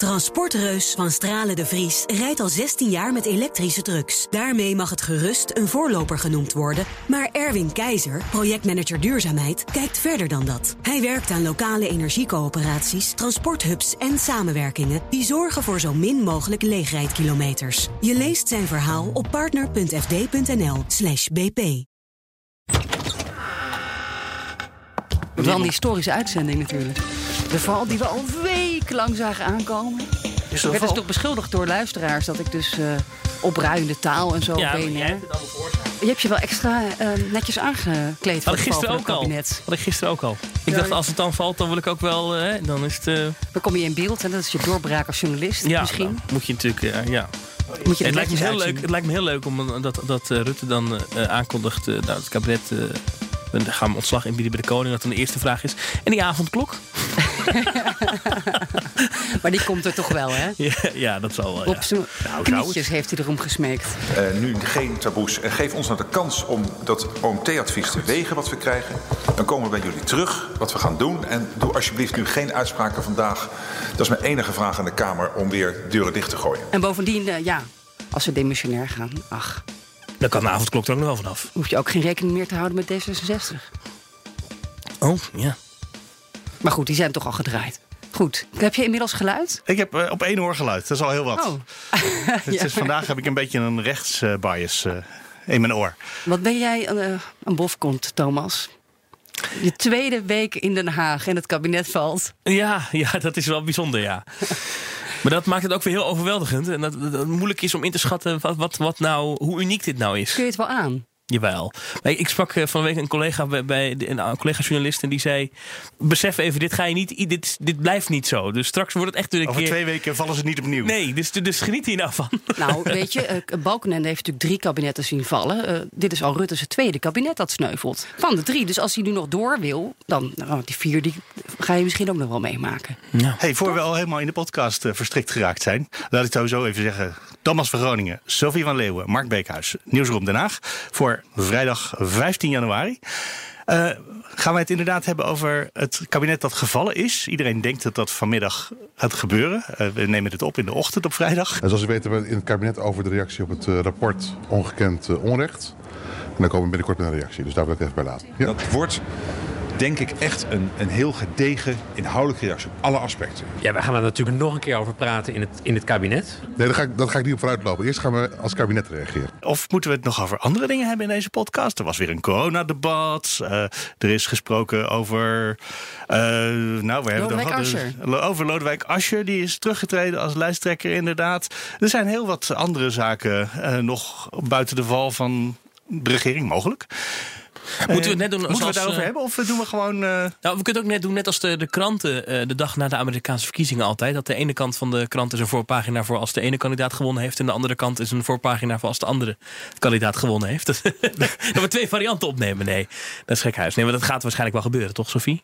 Transportreus van Stralen de Vries rijdt al 16 jaar met elektrische trucks. Daarmee mag het gerust een voorloper genoemd worden. Maar Erwin Keizer, projectmanager duurzaamheid, kijkt verder dan dat. Hij werkt aan lokale energiecoöperaties, transporthubs en samenwerkingen... die zorgen voor zo min mogelijk leegrijdkilometers. Je leest zijn verhaal op partner.fd.nl slash bp. Wel een historische uitzending natuurlijk. De val die we al wekenlang zagen aankomen. Is Ik werd dus toch beschuldigd door luisteraars dat ik dus uh, opruiende taal en zo Ja, ben. jij hebt het allemaal veroorzaakt. Je hebt je wel extra eh, netjes aangekleed voor Had ik gisteren van ook het al. kabinet. Had ik gisteren ook al. Ik Ja, dacht, als het dan valt, dan wil ik ook wel... eh, hè, dan is het... eh, Dan kom je in beeld en dat is je doorbraak als journalist ja, misschien. moet je natuurlijk... eh, ja. Moet je Het lijkt, me heel uitzien. leuk, het lijkt me heel leuk om eh, dat, dat eh, Rutte dan eh, aankondigt... eh, nou, het kabinet... eh, we gaan we ontslag inbieden bij de koning. Dat dan de eerste vraag is. En die avondklok? Maar die komt er toch wel, hè? ja, ja, dat zal wel. Ja. Op zijn knietjes heeft hij erom gesmeekt. Eh, nu geen taboes. En geef ons nou de kans om dat OMT-advies te wegen wat we krijgen. Dan komen we bij jullie terug wat we gaan doen. En doe alsjeblieft nu geen uitspraken vandaag. Dat is mijn enige vraag aan de Kamer om weer deuren dicht te gooien. En bovendien, eh, ja, als ze demissionair gaan, ach, Dan kan de avondklok er ook nog wel vanaf. hoef je ook geen rekening meer te houden met D66. Oh, ja. Maar goed, die zijn toch al gedraaid. Goed, heb je inmiddels geluid? Ik heb eh, op één oor geluid. Dat is al heel wat. Oh, Het Ja. is, vandaag heb ik een beetje een rechtsbias eh in mijn oor. wat ben jij eh, een bofkont, Thomas? Je tweede week in Den Haag en het kabinet valt. Ja, ja, dat is wel bijzonder, ja. Maar dat maakt het ook weer heel overweldigend. En dat, het moeilijk is om in te schatten wat, wat, wat nou, hoe uniek dit nou is. Kun je het wel aan? Jawel. Ik sprak eh, van de week een collega bij, een collega-journalist en die zei: Besef even, dit ga je niet, dit, dit blijft niet zo. Dus straks wordt het echt weer een Over keer. twee weken vallen ze niet opnieuw. Nee, dus, dus geniet hier nou van. Nou, weet je, uh, Balkenende heeft natuurlijk drie kabinetten zien vallen. Eh, dit is al Rutte's tweede kabinet dat sneuvelt. Van de drie. Dus als hij nu nog door wil, dan nou, die vier die ga je misschien ook nog wel meemaken. Hey, voor we al helemaal in de podcast eh, verstrikt geraakt zijn, laat ik sowieso even zeggen. Thomas van Groningen, Sophie van Leeuwen, Mark Beekhuis, Nieuwsroom Den Haag. Voor vrijdag 15 januari. Eh, gaan wij het inderdaad hebben over het kabinet dat gevallen is. Iedereen denkt dat dat vanmiddag gaat gebeuren. Eh, we nemen dit op in de ochtend op vrijdag. En zoals u weet hebben we in het kabinet over de reactie op het eh, rapport Ongekend Onrecht. En dan komen we binnenkort met een reactie, dus daar wil ik even bij laten. Ja. Dat wordt, denk ik, echt een, een heel gedegen inhoudelijke reactie op alle aspecten. Ja, we gaan er natuurlijk nog een keer over praten in het, in het kabinet. Nee, daar ga, ik, daar ga ik niet op vooruitlopen. Eerst gaan we als kabinet reageren. Of moeten we het nog over andere dingen hebben in deze podcast? Er was weer een coronadebat. Eh er is gesproken over. eh, nou, we hebben Lodewijk het Asscher. over, over Lodewijk Asscher. Die is teruggetreden als lijsttrekker, inderdaad. Er zijn heel wat andere zaken eh, nog buiten de val van de regering mogelijk. Moeten we Eh, het net doen Moeten we het daarover eh, hebben? Of doen we gewoon. eh, Nou, we kunnen het ook net doen, net als de, de kranten eh, de dag na de Amerikaanse verkiezingen altijd. Dat de ene kant van de krant is een voorpagina voor als de ene kandidaat gewonnen heeft. En de andere kant is een voorpagina voor als de andere kandidaat gewonnen heeft. dat we twee varianten opnemen. Nee, dat is gekhuis. Nee, maar dat gaat waarschijnlijk wel gebeuren, toch, Sophie?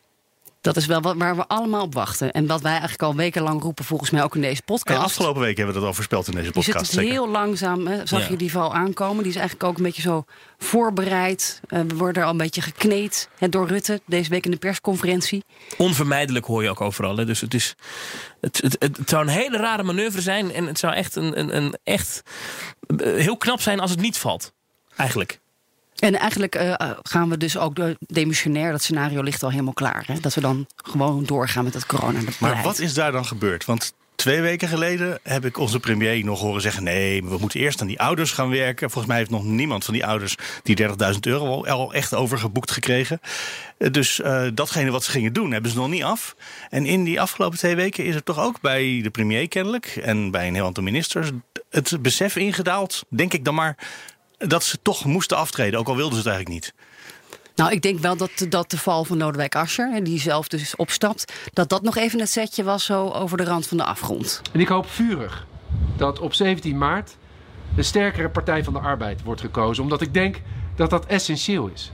Dat is wel wat, waar we allemaal op wachten. En wat wij eigenlijk al wekenlang roepen, volgens mij ook in deze podcast. ja, afgelopen week hebben we dat al voorspeld in deze Je zit podcast. het zeker. heel langzaam, hè, zag Ja. je die val aankomen. Die is eigenlijk ook een beetje zo voorbereid. Eh, we worden al een beetje gekneed hè, door Rutte deze week in de persconferentie. Onvermijdelijk hoor je ook overal. Hè. Dus het, is, het, het, het, het zou een hele rare manoeuvre zijn. En het zou echt, een, een, een echt eh, heel knap zijn als het niet valt. Eigenlijk. En eigenlijk eh, gaan we dus ook door demissionair. Dat scenario ligt al helemaal klaar. Hè? Dat we dan gewoon doorgaan met het corona. Maar wat is daar dan gebeurd? Want twee weken geleden heb ik onze premier nog horen zeggen: nee, we moeten eerst aan die ouders gaan werken. Volgens mij heeft nog niemand van die ouders die 30.000 euro al, al echt overgeboekt gekregen. Eh, Dus eh, datgene wat ze gingen doen, hebben ze nog niet af. En in die afgelopen twee weken is er toch ook bij de premier kennelijk en bij een heel aantal ministers het besef ingedaald, denk ik dan maar, dat ze toch moesten aftreden. Ook al wilden ze het eigenlijk niet. Nou, ik denk wel dat, dat de val van Lodewijk Asscher, hè, die zelf dus opstapt, dat dat nog even het setje was zo over de rand van de afgrond. En ik hoop vurig dat op 17 maart de sterkere Partij van de Arbeid wordt gekozen, omdat ik denk dat dat essentieel is.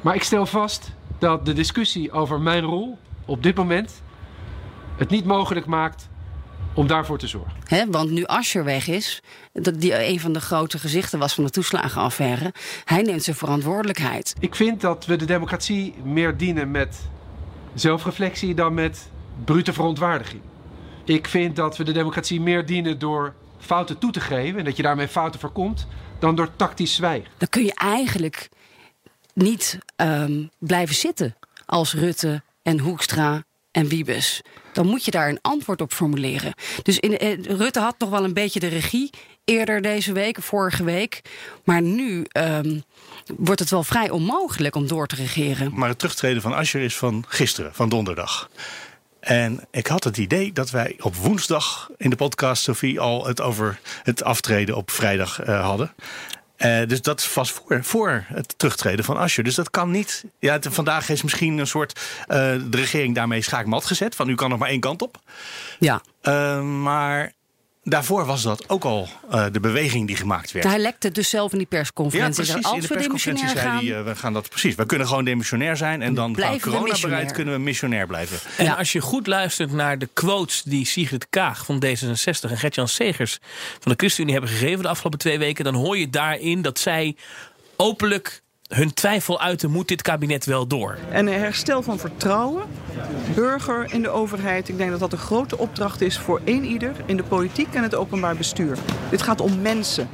Maar ik stel vast dat de discussie over mijn rol op dit moment het niet mogelijk maakt om daarvoor te zorgen. Want nu Asscher weg is, dat die een van de grote gezichten was van de toeslagenaffaire, hij neemt zijn verantwoordelijkheid. Ik vind dat we de democratie meer dienen met zelfreflectie dan met brute verontwaardiging. Ik vind dat we de democratie meer dienen door fouten toe te geven en dat je daarmee fouten voorkomt, dan door tactisch zwijgen. Dan kun je eigenlijk niet ehm, blijven zitten als Rutte en Hoekstra en Wiebes. Dan moet je daar een antwoord op formuleren. Dus in, eh, Rutte had nog wel een beetje de regie eerder deze week, vorige week. Maar nu ehm, wordt het wel vrij onmogelijk om door te regeren. Maar het terugtreden van Asscher is van gisteren, van donderdag. En ik had het idee dat wij op woensdag in de podcast, Sophie, al het over het aftreden op vrijdag eh, hadden. Eh, dus dat was voor, voor het terugtreden van Asscher. Dus dat kan niet. Ja, het- vandaag is misschien een soort. eh, de regering daarmee schaakmat gezet. Van u kan nog maar één kant op. Ja, Eh, maar daarvoor was dat ook al eh, de beweging die gemaakt werd. hij lekte dus zelf in die Ja, persconferentie. precies. Als In de we persconferentie demissionair zei gaan, hij, eh, we gaan dat precies. We kunnen gewoon demissionair zijn en dan Blijven we coronabereid missionair. kunnen we missionair blijven. En Ja. als je goed luistert naar de quotes die Sigrid Kaag van D66 en Gertjan Segers van de ChristenUnie hebben gegeven de afgelopen twee weken, dan hoor je daarin dat zij openlijk hun twijfel uiten: moet dit kabinet wel door? En een herstel van vertrouwen, burger in de overheid. Ik denk dat dat een grote opdracht is voor één ieder in de politiek en het openbaar bestuur. Dit gaat om mensen.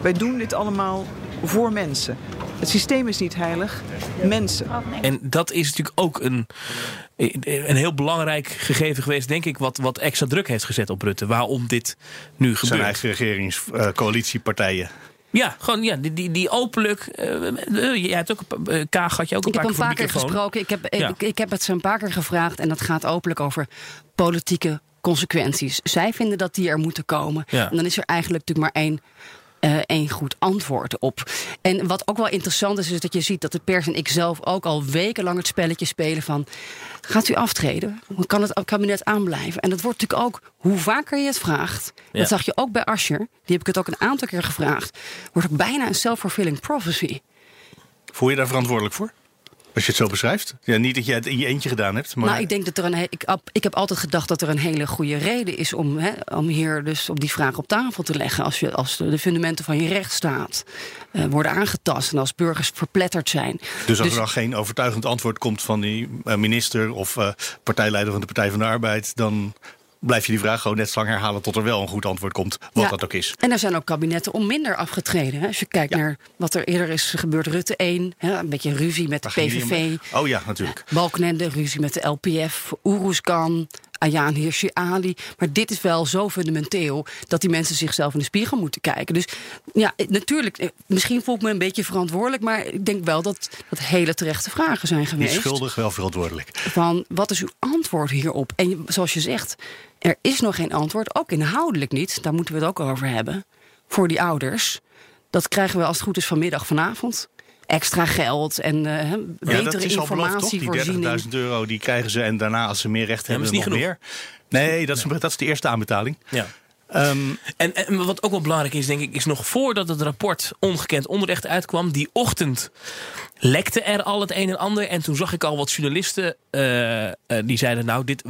Wij doen dit allemaal voor mensen. Het systeem is niet heilig, mensen. En dat is natuurlijk ook een, een heel belangrijk gegeven geweest, denk ik, wat, wat extra druk heeft gezet op Rutte. Waarom dit nu Zijn gebeurt. eigen regeringscoalitiepartijen. Ja, gewoon ja, die, die, die openlijk. eh, eh, jij hebt ook een eh, Kaag had je ook een Ik heb paar hem keer voor de vaker gesproken. Ik heb, Ja. ik, ik heb het ze een paar keer gevraagd. En dat gaat openlijk over politieke consequenties. Zij vinden dat die er moeten komen. Ja. En dan is er eigenlijk natuurlijk maar één. Eh, één goed antwoord op. En wat ook wel interessant is, is dat je ziet dat de pers en ik zelf ook al wekenlang het spelletje spelen van. Gaat u aftreden? Kan het kabinet aanblijven? En dat wordt natuurlijk ook, hoe vaker je het vraagt. Ja. Dat zag je ook bij Asscher. Die heb ik het ook een aantal keer gevraagd. Wordt ook bijna een self-fulfilling prophecy. Voel je daar verantwoordelijk voor? Als je het zo beschrijft? Ja, niet dat je het in je eentje gedaan hebt. Maar Nou, ik denk dat er een. Ik, ik heb altijd gedacht dat er een hele goede reden is om, hè, om hier dus op die vraag op tafel te leggen. Als, je, als de, de fundamenten van je rechtsstaat eh, worden aangetast en als burgers verpletterd zijn. dus als er dan geen overtuigend antwoord komt van die eh, minister of eh, partijleider van de Partij van de Arbeid, dan blijf je die vraag gewoon net zo lang herhalen tot er wel een goed antwoord komt, wat Ja. dat ook is. En er zijn ook kabinetten om minder afgetreden. Hè. Als je kijkt naar wat er eerder is gebeurd, Rutte 1, hè, een beetje ruzie met de Waar PVV. om? Oh ja, natuurlijk. Balkenende, ruzie met de LPF, Oeroeskan, Ayaan Hirsi Ali. Maar dit is wel zo fundamenteel dat die mensen zichzelf in de spiegel moeten kijken. Dus ja, eh, natuurlijk, eh, misschien voel ik me een beetje verantwoordelijk... maar ik denk wel dat dat hele terechte vragen zijn Niet geweest. schuldig, wel verantwoordelijk. Van, wat is uw antwoord hierop? En zoals je zegt, er is nog geen antwoord. Ook inhoudelijk niet, daar moeten we het ook over hebben. Voor die ouders. Dat krijgen we als het goed is vanmiddag vanavond. Extra geld en hè, Ja, betere dat is al beloofd, toch? Die informatievoorziening. 30.000 euro die krijgen ze en daarna als ze meer recht hebben, is niet nog meer. Nee, dat is, dat is de eerste aanbetaling. Ja. Ehm, En, en wat ook wel belangrijk is, denk ik, is nog voordat het rapport ongekend onrecht uitkwam, die ochtend lekte er al het een en ander. En toen zag ik al wat journalisten eh, eh, die zeiden: Nou, dit,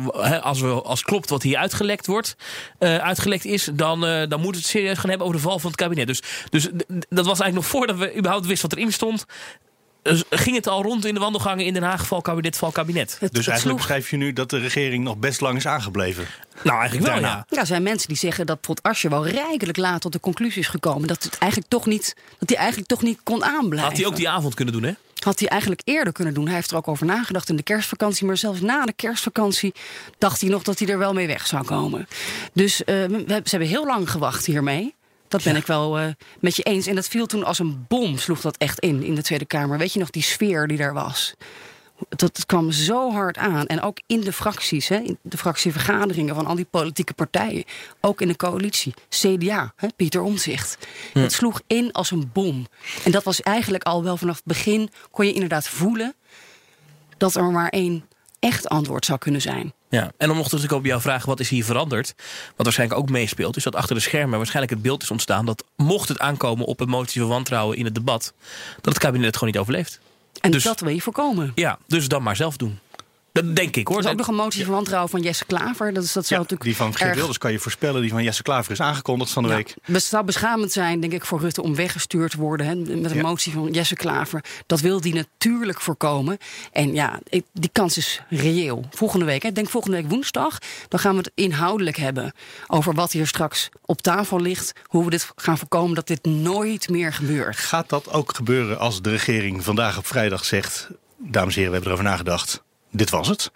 als, we, als klopt wat hier uitgelekt wordt, eh, uitgelekt is, dan, dan moeten we het serieus gaan hebben over de val van het kabinet. Dus, dus dat was eigenlijk nog voordat we überhaupt wisten wat erin stond. Dus ging het al rond in de wandelgangen in Den Haag, val kabinet, val kabinet. Het- dus het eigenlijk sloeg- beschrijf je nu dat de regering nog best lang is aangebleven. Nou, eigenlijk wel, Daarna. ja. Ja, er zijn mensen die zeggen dat bijvoorbeeld Asscher wel rijkelijk laat tot de conclusie is gekomen dat het eigenlijk toch niet, dat hij eigenlijk toch niet kon aanblijven. Had hij ook die avond kunnen doen, hè? Had hij eigenlijk eerder kunnen doen. Hij heeft er ook over nagedacht in de kerstvakantie. Maar zelfs na de kerstvakantie dacht hij nog dat hij er wel mee weg zou komen. Dus eh, we, ze hebben heel lang gewacht hiermee. Dat ben ik wel eh, met je eens. En dat viel toen als een bom, sloeg dat echt in, in de Tweede Kamer. Weet je nog, die sfeer die daar was? Dat kwam zo hard aan. En ook in de fracties, hè, in de fractievergaderingen van al die politieke partijen. Ook in de coalitie. CDA, hè, Pieter Omtzigt. Het sloeg in als een bom. En dat was eigenlijk al wel vanaf het begin... kon je inderdaad voelen dat er maar één echt antwoord zou kunnen zijn. Ja, en nog terug te komen op jouw vraag, wat is hier veranderd? Wat waarschijnlijk ook meespeelt, is dat achter de schermen waarschijnlijk het beeld is ontstaan dat mocht het aankomen op een motie van wantrouwen in het debat, dat het kabinet het gewoon niet overleeft. En Dus- dat wil je voorkomen. Ja, dus dan maar zelf doen. Dat denk ik hoor. Er is ook nog een motie van wantrouwen van Jesse Klaver. Dat, is, dat zou Ja, natuurlijk die van Geert erg- Wilders kan je voorspellen. Die van Jesse Klaver is aangekondigd van de Ja, week. Het zou beschamend zijn, denk ik, voor Rutte om weggestuurd te worden. Hè, met een Ja. motie van Jesse Klaver. Dat wil die natuurlijk voorkomen. En ja, die kans is reëel. Volgende week, ik denk volgende week woensdag. Dan gaan we het inhoudelijk hebben over wat hier straks op tafel ligt. Hoe we dit gaan voorkomen dat dit nooit meer gebeurt. Gaat dat ook gebeuren als de regering vandaag op vrijdag zegt... dames en heren, we hebben erover nagedacht. Dit was het.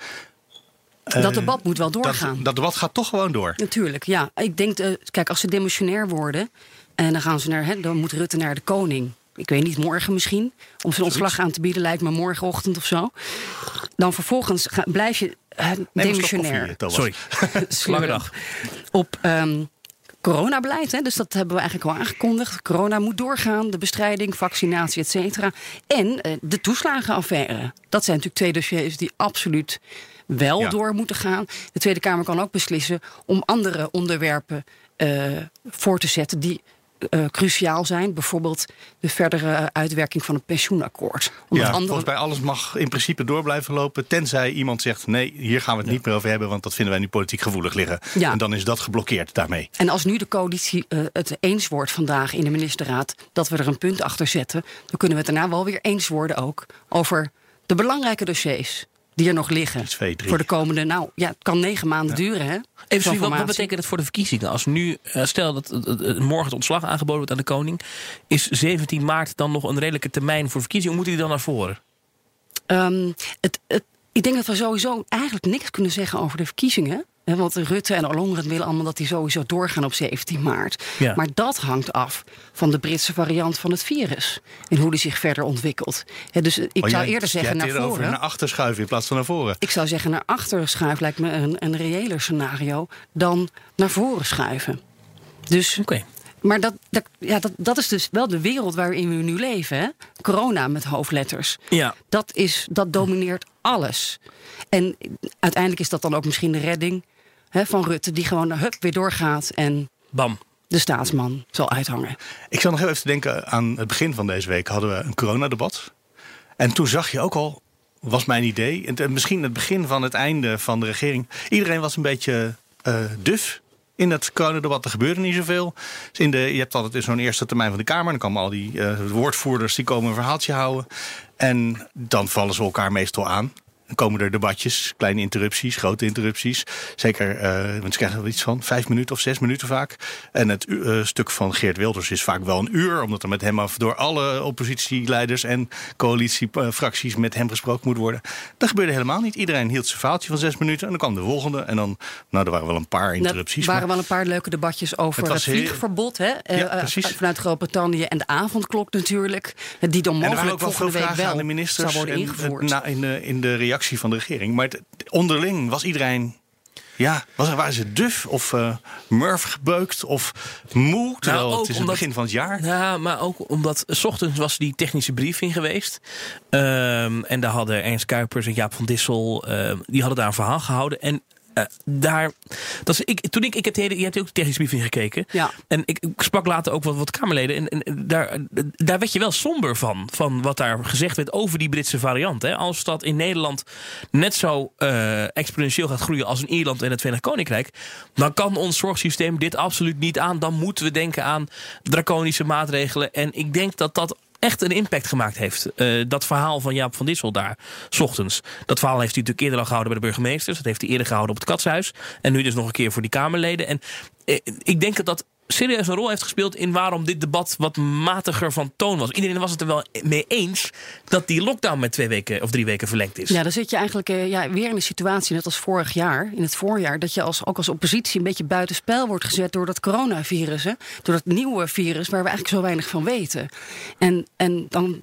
dat debat moet wel doorgaan. dat debat gaat toch gewoon door. Natuurlijk, ja. Ik denk, eh, kijk, als ze demissionair worden en dan gaan ze naar, hè, dan moet Rutte naar de koning. Ik weet niet, morgen misschien. Om zijn ontslag aan te bieden, lijkt me morgenochtend of zo. Dan vervolgens ga- blijf je eh, slok demissionair. koffie. Sorry, lange dag. Op ehm, coronabeleid, hè, dus dat hebben we eigenlijk al aangekondigd. Corona moet doorgaan, de bestrijding, vaccinatie, et cetera. En eh, de toeslagenaffaire. Dat zijn natuurlijk twee dossiers die absoluut wel Ja. door moeten gaan. De Tweede Kamer kan ook beslissen om andere onderwerpen eh, voor te zetten die eh, cruciaal zijn. Bijvoorbeeld de verdere uitwerking van het pensioenakkoord. Omdat Ja, andere- volgens mij alles mag in principe door blijven lopen. Tenzij iemand zegt: nee, hier gaan we het niet meer over hebben. Want dat vinden wij nu politiek gevoelig liggen. Ja. En dan is dat geblokkeerd daarmee. En als nu de coalitie eh, het eens wordt vandaag in de ministerraad dat we er een punt achter zetten, dan kunnen we het daarna wel weer eens worden ook over de belangrijke dossiers die er nog liggen. twee, drie. Voor de komende, nou ja, het kan negen maanden duren, hè? Even wat, wat betekent het voor de verkiezingen? Als nu, eh, stel dat morgen het ontslag aangeboden wordt aan de koning, is 17 maart dan nog een redelijke termijn voor verkiezingen? Hoe moet hij dan naar voren? Ehm, het, het, ik denk dat we sowieso eigenlijk niks kunnen zeggen over de verkiezingen. Want Rutte en Ollongren willen allemaal dat die sowieso doorgaan op 17 maart. Ja. Maar dat hangt af van de Britse variant van het virus. En hoe die zich verder ontwikkelt. Dus ik Oh, zou jij- eerder zeggen naar voren. over naar achter schuiven in plaats van naar voren. Ik zou zeggen naar achteren schuiven lijkt me een, een reëler scenario dan naar voren schuiven. Dus, Oké. Maar dat, dat, ja, dat, dat is dus wel de wereld waarin we nu leven. Hè? Corona met hoofdletters. Ja. Dat, is, dat domineert alles. En uiteindelijk is dat dan ook misschien de redding hè, van Rutte, die gewoon hup, weer doorgaat en Bam. de staatsman zal uithangen. Ik zal nog heel even denken aan het begin van deze week hadden we een coronadebat. En toen zag je ook al, was mijn idee, en het- misschien het begin van het einde van de regering. Iedereen was een beetje eh, duf in het coronadebat. Er gebeurde niet zoveel. Dus in de, je hebt altijd zo'n eerste termijn van de Kamer. Dan komen al die eh, woordvoerders die komen een verhaaltje houden. En dan vallen ze elkaar meestal aan. Dan komen er debatjes, kleine interrupties, grote interrupties. Zeker, eh want ze krijgen er iets van vijf minuten of zes minuten vaak. En het eh, stuk van Geert Wilders is vaak wel een uur, omdat er met hem af door alle oppositieleiders en coalitiefracties met hem gesproken moet worden. Dat gebeurde helemaal niet. Iedereen hield zijn faaltje van zes minuten en dan kwam de volgende. En dan, nou, er waren wel een paar interrupties. Er waren maar- wel een paar leuke debatjes over Het het, vliegverbod. Hè? eh, Ja, precies. vanuit Groot-Brittannië en de avondklok natuurlijk. Die dan En er mogelijk ook wel veel volgende week vragen aan wel de ministers zou worden en, ingevoerd. na- in, de, in van de regering. Maar het- onderling was iedereen. Ja, was, waren ze duf of eh murf gebeukt of moe? Terwijl Nou, ook het is het omdat- begin van het jaar. Ja, maar ook omdat s ochtends was die technische briefing geweest. Ehm, en daar hadden Ernst Kuipers en Jaap van Dissel, ehm, die hadden daar een verhaal gehouden. En eh, daar, dat is, ik, toen ik, ik heb de hele, je hebt ook de technische briefing gekeken. Ja. En ik, ik sprak later ook wat, wat Kamerleden. En, en daar, daar werd je wel somber van. Van wat daar gezegd werd over die Britse variant. Hè. Als dat in Nederland net zo eh, exponentieel gaat groeien als in Ierland en het Verenigd Koninkrijk. Dan kan ons zorgsysteem dit absoluut niet aan. Dan moeten we denken aan draconische maatregelen. En ik denk dat dat echt een impact gemaakt heeft. Eh, dat verhaal van Jaap van Dissel daar, s ochtends. Dat verhaal heeft hij natuurlijk eerder al gehouden bij de burgemeesters. Dat heeft hij eerder gehouden op het Katshuis. En nu dus nog een keer voor die Kamerleden. En eh, ik denk dat dat serieus een rol heeft gespeeld in waarom dit debat wat matiger van toon was. Iedereen was het er wel mee eens dat die lockdown met twee weken of drie weken verlengd is. Ja, dan zit je eigenlijk eh, ja, weer in een situatie, net als vorig jaar, in het voorjaar, dat je als, ook als oppositie een beetje buitenspel wordt gezet door dat coronavirus. Hè? Door dat nieuwe virus waar we eigenlijk zo weinig van weten. En, en dan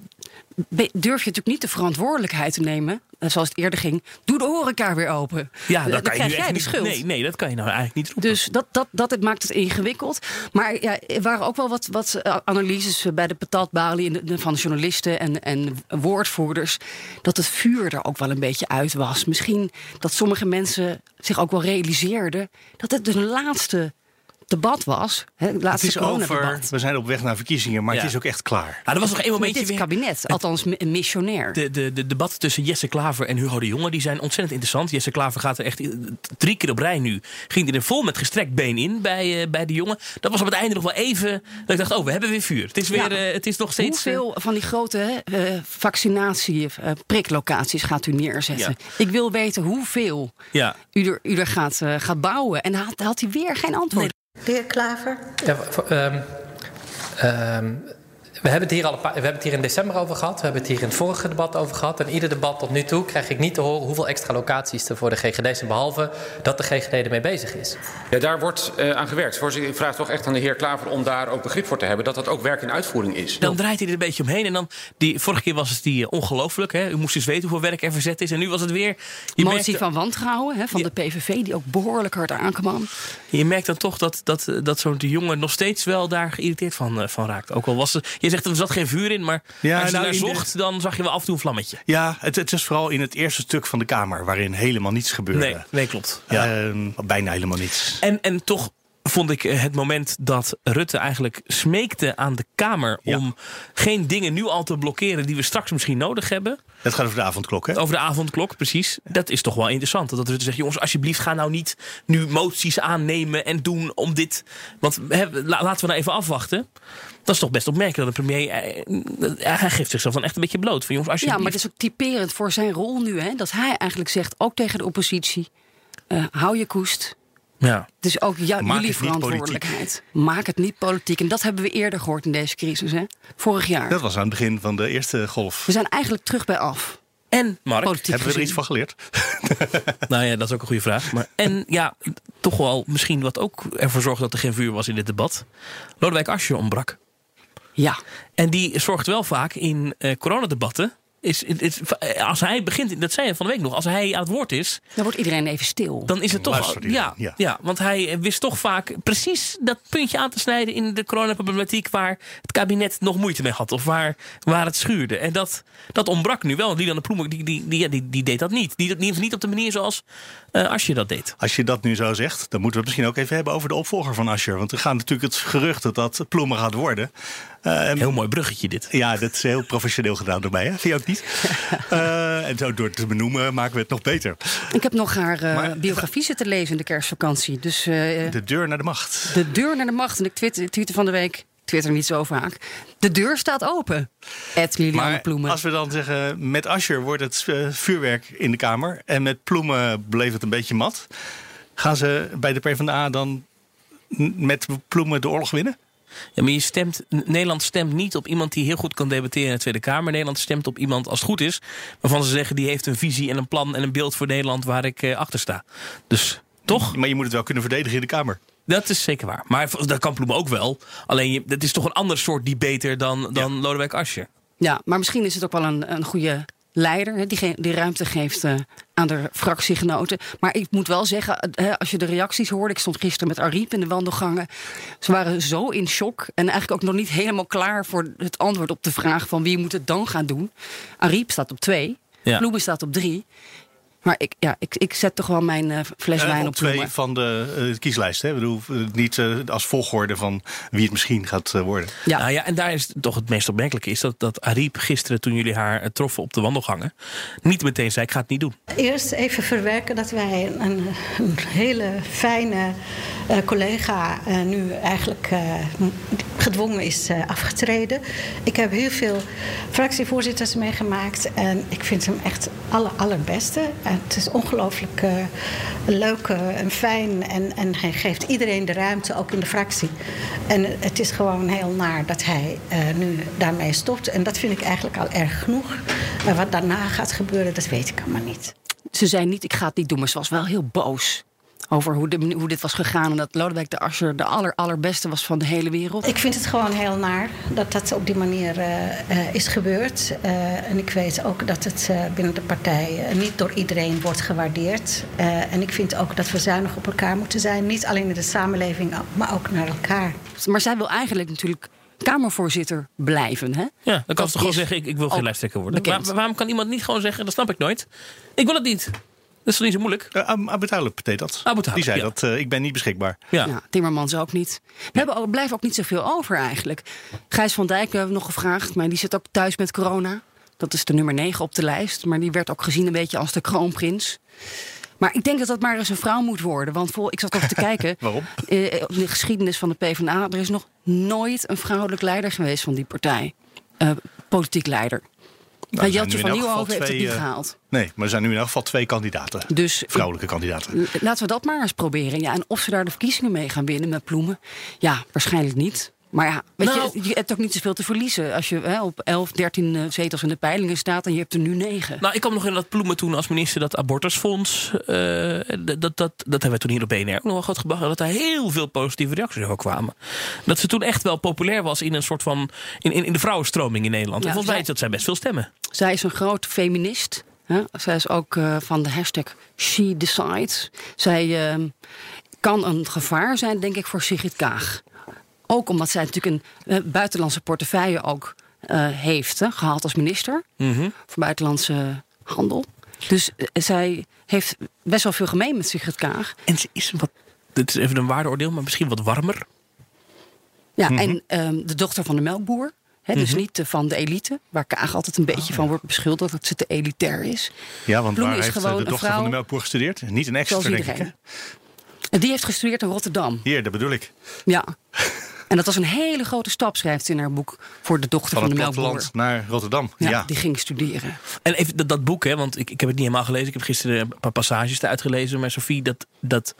durf je natuurlijk niet de verantwoordelijkheid te nemen, zoals het eerder ging. Doe de horeca weer open. Ja, Eh, kan je krijg nu jij de niet. schuld. Nee, nee, dat kan je nou eigenlijk niet roepen. Dus dat, dat, dat het maakt het ingewikkeld. Maar ja, er waren ook wel wat, wat eh, analyses bij de patatbalie van journalisten en, en woordvoerders. Dat het vuur er ook wel een beetje uit was. Misschien dat sommige mensen zich ook wel realiseerden dat het de laatste debat was, hè, het is over, we zijn op weg naar verkiezingen, maar Ja. het is ook echt klaar. Ah, er was nog één Met momentje dit weer. kabinet, althans een missionair. De, de, de debatten tussen Jesse Klaver en Hugo de Jonge die zijn ontzettend interessant. Jesse Klaver gaat er echt drie keer op rij nu. Ging hij er vol met gestrekt been in bij, eh, bij de jongen. Dat was op het einde nog wel even. Dat ik dacht, oh, we hebben weer vuur. Het is, weer, Ja. eh, het is nog steeds. eh, Hoeveel van die grote hè, eh, vaccinatie, eh, priklocaties gaat u neerzetten? Ja. Ik wil weten hoeveel ja. u er, u er gaat, eh, gaat bouwen. En daar had, had hij weer geen antwoord. De heer Klaver. Ja, ehm, ehm, we, hebben het hier al een paar, we hebben het hier in december over gehad. We hebben het hier in het vorige debat over gehad. En ieder debat tot nu toe krijg ik niet te horen hoeveel extra locaties er voor de GGD's zijn. Behalve dat de GGD ermee bezig is. Ja, daar wordt eh, aan gewerkt. Voorzitter, ik vraag toch echt aan de heer Klaver om daar ook begrip voor te hebben. Dat dat ook werk in uitvoering is. Dan draait hij er een beetje omheen. En dan, die, vorige keer was het die eh, ongelooflijk. Hè? U moest eens weten hoeveel werk er verzet is. En nu was het weer. Je Motie merkt, van wantrouwen hè, van de PVV, die ook behoorlijk hard aankwam. je merkt dan toch dat, dat, dat zo'n jongen nog steeds wel daar geïrriteerd van, eh, van raakt. Ook al was er. Je zegt er zat geen vuur in. Maar Ja, als je nou, naar de- zocht, dan zag je wel af en toe een vlammetje. Ja, het, het is vooral in het eerste stuk van de Kamer, waarin helemaal niets gebeurde. Nee, nee klopt. Ehm, bijna helemaal niets. En, en toch vond ik eh, het moment dat Rutte eigenlijk smeekte aan de Kamer Ja. om geen dingen nu al te blokkeren die we straks misschien nodig hebben. Het gaat over de avondklok, hè? Over de avondklok, precies. Dat is toch wel interessant. Dat Rutte zegt, jongens, alsjeblieft, ga nou niet nu moties aannemen en doen om dit. Want la- laten we nou even afwachten. Dat is toch best opmerkelijk dat de premier. eh, Hij geeft zichzelf dan echt een beetje bloot. Van, jongens, Ja, alsjeblieft. maar het is ook typerend voor zijn rol nu. Hè, dat hij eigenlijk zegt, ook tegen de oppositie... eh, hou je koest. Ja. Het is ook jou- jullie verantwoordelijkheid. Maak het niet politiek. En dat hebben we eerder gehoord in deze crisis. Hè? Vorig jaar. Dat was aan het begin van de eerste golf. We zijn eigenlijk terug bij af. En, Mark, Politiek Hebben we er iets van geleerd? Nou ja, dat is ook een goede vraag. Maar, en ja, toch wel misschien wat ook ervoor zorgde dat er geen vuur was in dit debat. Lodewijk Asscher ontbrak. Ja. En die zorgt wel vaak in eh, coronadebatten. Is, als hij begint, dat zei je van de week nog, als hij aan het woord is, Dan wordt iedereen even stil. dan is het toch. Ja, ja. ja. want hij wist toch vaak precies dat puntje aan te snijden in de coronaproblematiek waar het kabinet nog moeite mee had. Of waar, waar het schuurde. En dat, dat ontbrak nu wel. Lilian de Ploemen die, die, die, ja, die, die deed dat niet. Die, die, niet op de manier zoals eh Asje dat deed. Als je dat nu zo zegt, dan moeten we het misschien ook even hebben over de opvolger van Asscher. Want er gaat natuurlijk het gerucht dat dat Ploemen gaat worden. Eh, Heel mooi bruggetje dit. ja, dat is heel professioneel gedaan door mij, hè? vind je ook niet? Eh, en zo door te benoemen maken we het nog beter. Ik heb nog haar eh, Maar- biografie zitten lezen in de kerstvakantie. Dus eh, De deur naar de macht. de deur naar de macht. En ik twitter van de week. Twitter niet zo vaak. De deur staat open. Ed Liliane Ploemen. als we dan zeggen, met Asscher wordt het eh, vuurwerk in de Kamer. En met Ploemen bleef het een beetje mat. Gaan ze bij de PvdA dan met Ploemen de oorlog winnen? Ja, maar je stemt, Nederland stemt niet op iemand die heel goed kan debatteren in de Tweede Kamer. Nederland stemt op iemand, als het goed is, waarvan ze zeggen die heeft een visie en een plan en een beeld voor Nederland waar ik eh, achter sta. Dus toch? Maar je moet het wel kunnen verdedigen in de Kamer. Dat is zeker waar. Maar dat kan Ploemen ook wel. Alleen je, het is toch een ander soort debater dan, dan Lodewijk Asscher. Ja, maar misschien is het ook wel een, een goede leider hè, die, die ruimte geeft eh, aan de fractiegenoten. Maar ik moet wel zeggen, hè, als je de reacties hoorde, ik stond gisteren met Ariep in de wandelgangen. Ze waren zo in shock en eigenlijk ook nog niet helemaal klaar voor het antwoord op de vraag van wie moet het dan gaan doen. Ariep staat op twee, Ja. Ploemen staat op drie. Maar ik, ja, ik, ik zet toch wel mijn eh, fles Eh, wijn op op twee van de eh, kieslijst. Hè? Ik bedoel, niet als volgorde van wie het misschien gaat worden. Ja. Nou ja, en daar is toch het meest opmerkelijke is dat, dat Ariep gisteren toen jullie haar troffen op de wandelgangen, niet meteen zei ik ga het niet doen. Eerst even verwerken dat wij een, een hele fijne eh, collega eh, nu eigenlijk eh, gedwongen is eh, afgetreden. Ik heb heel veel fractievoorzitters meegemaakt en ik vind hem echt aller allerbeste. Het is ongelooflijk eh, leuk eh, en fijn en, en hij geeft iedereen de ruimte, ook in de fractie. En het is gewoon heel naar dat hij eh, nu daarmee stopt. En dat vind ik eigenlijk al erg genoeg. Wat daarna gaat gebeuren, dat weet ik allemaal niet. Ze zei niet, ik ga het niet doen, maar ze was wel heel boos. Over hoe, de, hoe dit was gegaan. En dat Lodewijk de Asscher de aller, allerbeste was van de hele wereld. Ik vind het gewoon heel naar dat dat op die manier eh, eh, is gebeurd. Eh, en ik weet ook dat het eh, binnen de partij niet door iedereen wordt gewaardeerd. Eh, en ik vind ook dat we zuinig op elkaar moeten zijn. Niet alleen in de samenleving, maar ook naar elkaar. Maar zij wil eigenlijk natuurlijk Kamervoorzitter blijven. Hè? Ja, dan kan ze toch gewoon zeggen ik, ik wil geen lijsttrekker worden. Maar waarom kan iemand niet gewoon zeggen, dat snap ik nooit. Ik wil het niet. Dat is toch niet zo moeilijk? Uh, Abu Talib deed dat. Abu Talib, Die zei ja. dat eh, ik ben niet beschikbaar. Ja. Ja, Timmermans ook niet. We hebben ook, blijven ook niet zoveel over eigenlijk. Gijs van Dijk hebben we nog gevraagd, maar die zit ook thuis met corona. Dat is de nummer 9 op de lijst. Maar die werd ook gezien een beetje als de kroonprins. Maar ik denk dat dat maar eens een vrouw moet worden. Want vol, ik zat ook te kijken. Waarom? eh, op de geschiedenis van de PvdA. Er is nog nooit een vrouwelijk leider geweest van die partij. Eh, politiek leider. Nou, er zijn Jeltje van Nieuwenhoven heeft het niet eh, gehaald. Nee, maar er zijn nu in elk geval twee kandidaten. Dus Vrouwelijke kandidaten. Laten we dat maar eens proberen. Ja, en of ze daar de verkiezingen mee gaan winnen met Ploemen. Ja, waarschijnlijk niet. Maar ja, weet Nou- je, je hebt ook niet zoveel te verliezen. Als je hè, op 11, 13 eh, zetels in de peilingen staat en je hebt er nu 9. Nou, ik kwam nog in dat Ploemen toen als minister dat abortusfonds. eh, dat, dat, dat, hebben we toen hier op BNR ook nog wel goed gebracht. Dat er heel veel positieve reacties over kwamen. Dat ze toen echt wel populair was in een soort van. in, in, in de vrouwenstroming in Nederland. Ja, en volgens mij dat zijn best veel stemmen. Zij is een groot feminist. Hè? Zij is ook eh, van de hashtag She Decides. Zij eh, kan een gevaar zijn, denk ik, voor Sigrid Kaag. Ook omdat zij natuurlijk een eh, buitenlandse portefeuille ook eh, heeft hè, gehaald als minister. voor buitenlandse handel. Dus eh, zij heeft best wel veel gemeen met Sigrid Kaag. En ze is wat. Dit is even een waardeoordeel, maar misschien wat warmer. Ja, en ehm, de dochter van de melkboer. Dus niet eh, van de elite, waar Kaag altijd een beetje van wordt beschuldigd dat ze te elitair is. Ja, want waar is heeft gewoon de dochter van de melkboer gestudeerd? Niet een extra, denk ik. hè? En die heeft gestudeerd in Rotterdam. Hier, dat bedoel ik. Ja. En dat was een hele grote stap, schrijft ze in haar boek, voor de dochter Van van, het de melkboer. naar Rotterdam. Ja, Ja. Die ging studeren. En even dat, dat boek, hè, want ik, ik heb het niet helemaal gelezen. Ik heb gisteren een paar passages eruit gelezen. Maar Sophie, dat, dat,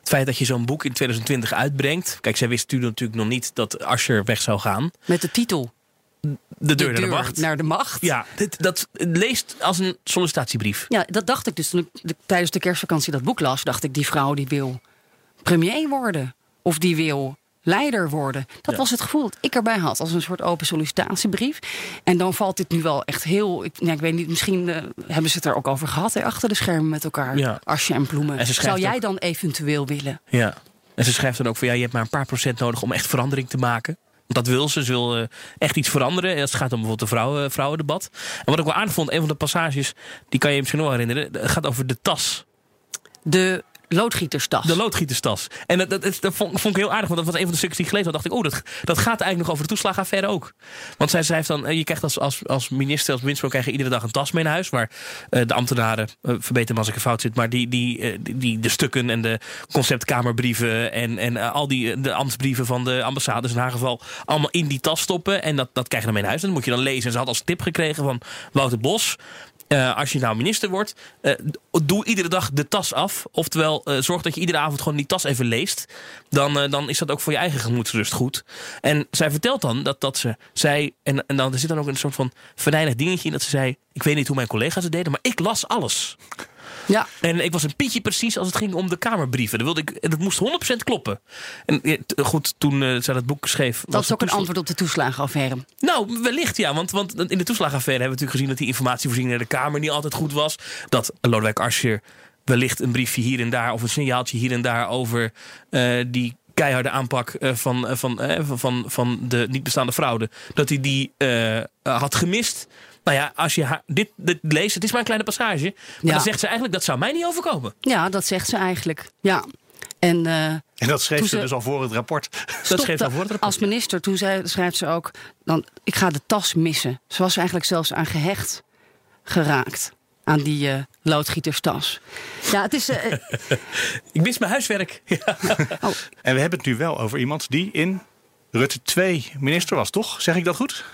het feit dat je zo'n boek in 2020 uitbrengt. Kijk, zij wist toen natuurlijk nog niet dat Asscher weg zou gaan. Met de titel De deur naar de macht. Naar de macht. Ja, dit, dat leest als een sollicitatiebrief. Ja, dat dacht ik dus toen ik de- tijdens de kerstvakantie dat boek las. Dacht ik, die vrouw die wil premier worden. Of die wil leider worden. Dat Ja. was het gevoel dat ik erbij had. Als een soort open sollicitatiebrief. En dan valt dit nu wel echt heel... Ik, ik weet niet, misschien eh, hebben ze het er ook over gehad. Hè, achter de schermen met elkaar. Ja. Asje en Ploemen. En ze schrijft Zou jij ook- dan eventueel willen? Ja. En ze schrijft dan ook van ja, je hebt maar een paar procent nodig om echt verandering te maken. Want dat wil ze. Ze wil eh, echt iets veranderen. En het gaat om bijvoorbeeld de vrouwen, vrouwendebat. En wat ik wel aardig vond, een van de passages, die kan je misschien nog herinneren. Gaat over de tas. De loodgieterstas. De loodgieterstas. En dat, dat, dat vond, ik heel aardig, want dat was een van de stukken die ik gelezen had. dacht ik, oh, dat, dat gaat eigenlijk nog over de toeslagenaffaire ook. Want zij schrijft dan, eh, je krijgt als, als, als minister, als winstro, krijg je iedere dag een tas mee naar huis. Waar eh, de ambtenaren, eh, verbeter me als ik er fout zit, maar die, die, die, de stukken en de conceptkamerbrieven en, en al die de ambtsbrieven van de ambassades in haar geval allemaal in die tas stoppen. En dat, dat krijg je dan mee naar huis. En dat moet je dan lezen. En ze had als tip gekregen van Wouter Bos. Eh, als je nou minister wordt, eh, doe iedere dag de tas af. Oftewel, eh, zorg dat je iedere avond gewoon die tas even leest. Dan, dan is dat ook voor je eigen gemoedsrust goed. En zij vertelt dan dat, dat ze zei, en, en dan er zit dan ook een soort van venijnig dingetje in dat ze zei: Ik weet niet hoe mijn collega's het deden, maar ik las alles. Ja. En ik was een pietje precies als het ging om de Kamerbrieven. Dat, wilde ik, en dat moest 100% kloppen. En goed, toen eh, zij dat boek schreef. Dat is ook een antwoord op de toeslagenaffaire. Nou, wellicht ja. Want, want in de toeslagenaffaire hebben we natuurlijk gezien dat die informatievoorziening naar de Kamer niet altijd goed was. Dat Lodewijk Asscher wellicht een briefje hier en daar of een signaaltje hier en daar over eh, die keiharde aanpak eh, van, van, van- van, de niet bestaande fraude. Dat hij die had gemist. Nou ja, als je haar- dit, dit leest, het is maar een kleine passage. Maar Ja. dan zegt ze eigenlijk dat zou mij niet overkomen. Ja, dat zegt ze eigenlijk. Ja. En, eh, En dat schreef ze dus al voor het rapport. Dat schreef al voor het rapport. Als minister, toen zei, schrijft ze ook... Dan, ik ga de tas missen. Ze was er eigenlijk zelfs aan gehecht geraakt. Aan die eh, loodgieterstas. Ja, het is... eh, Ik mis mijn huiswerk. Ja. En we hebben het nu wel over iemand die in Rutte 2 minister was, toch? Zeg ik dat goed?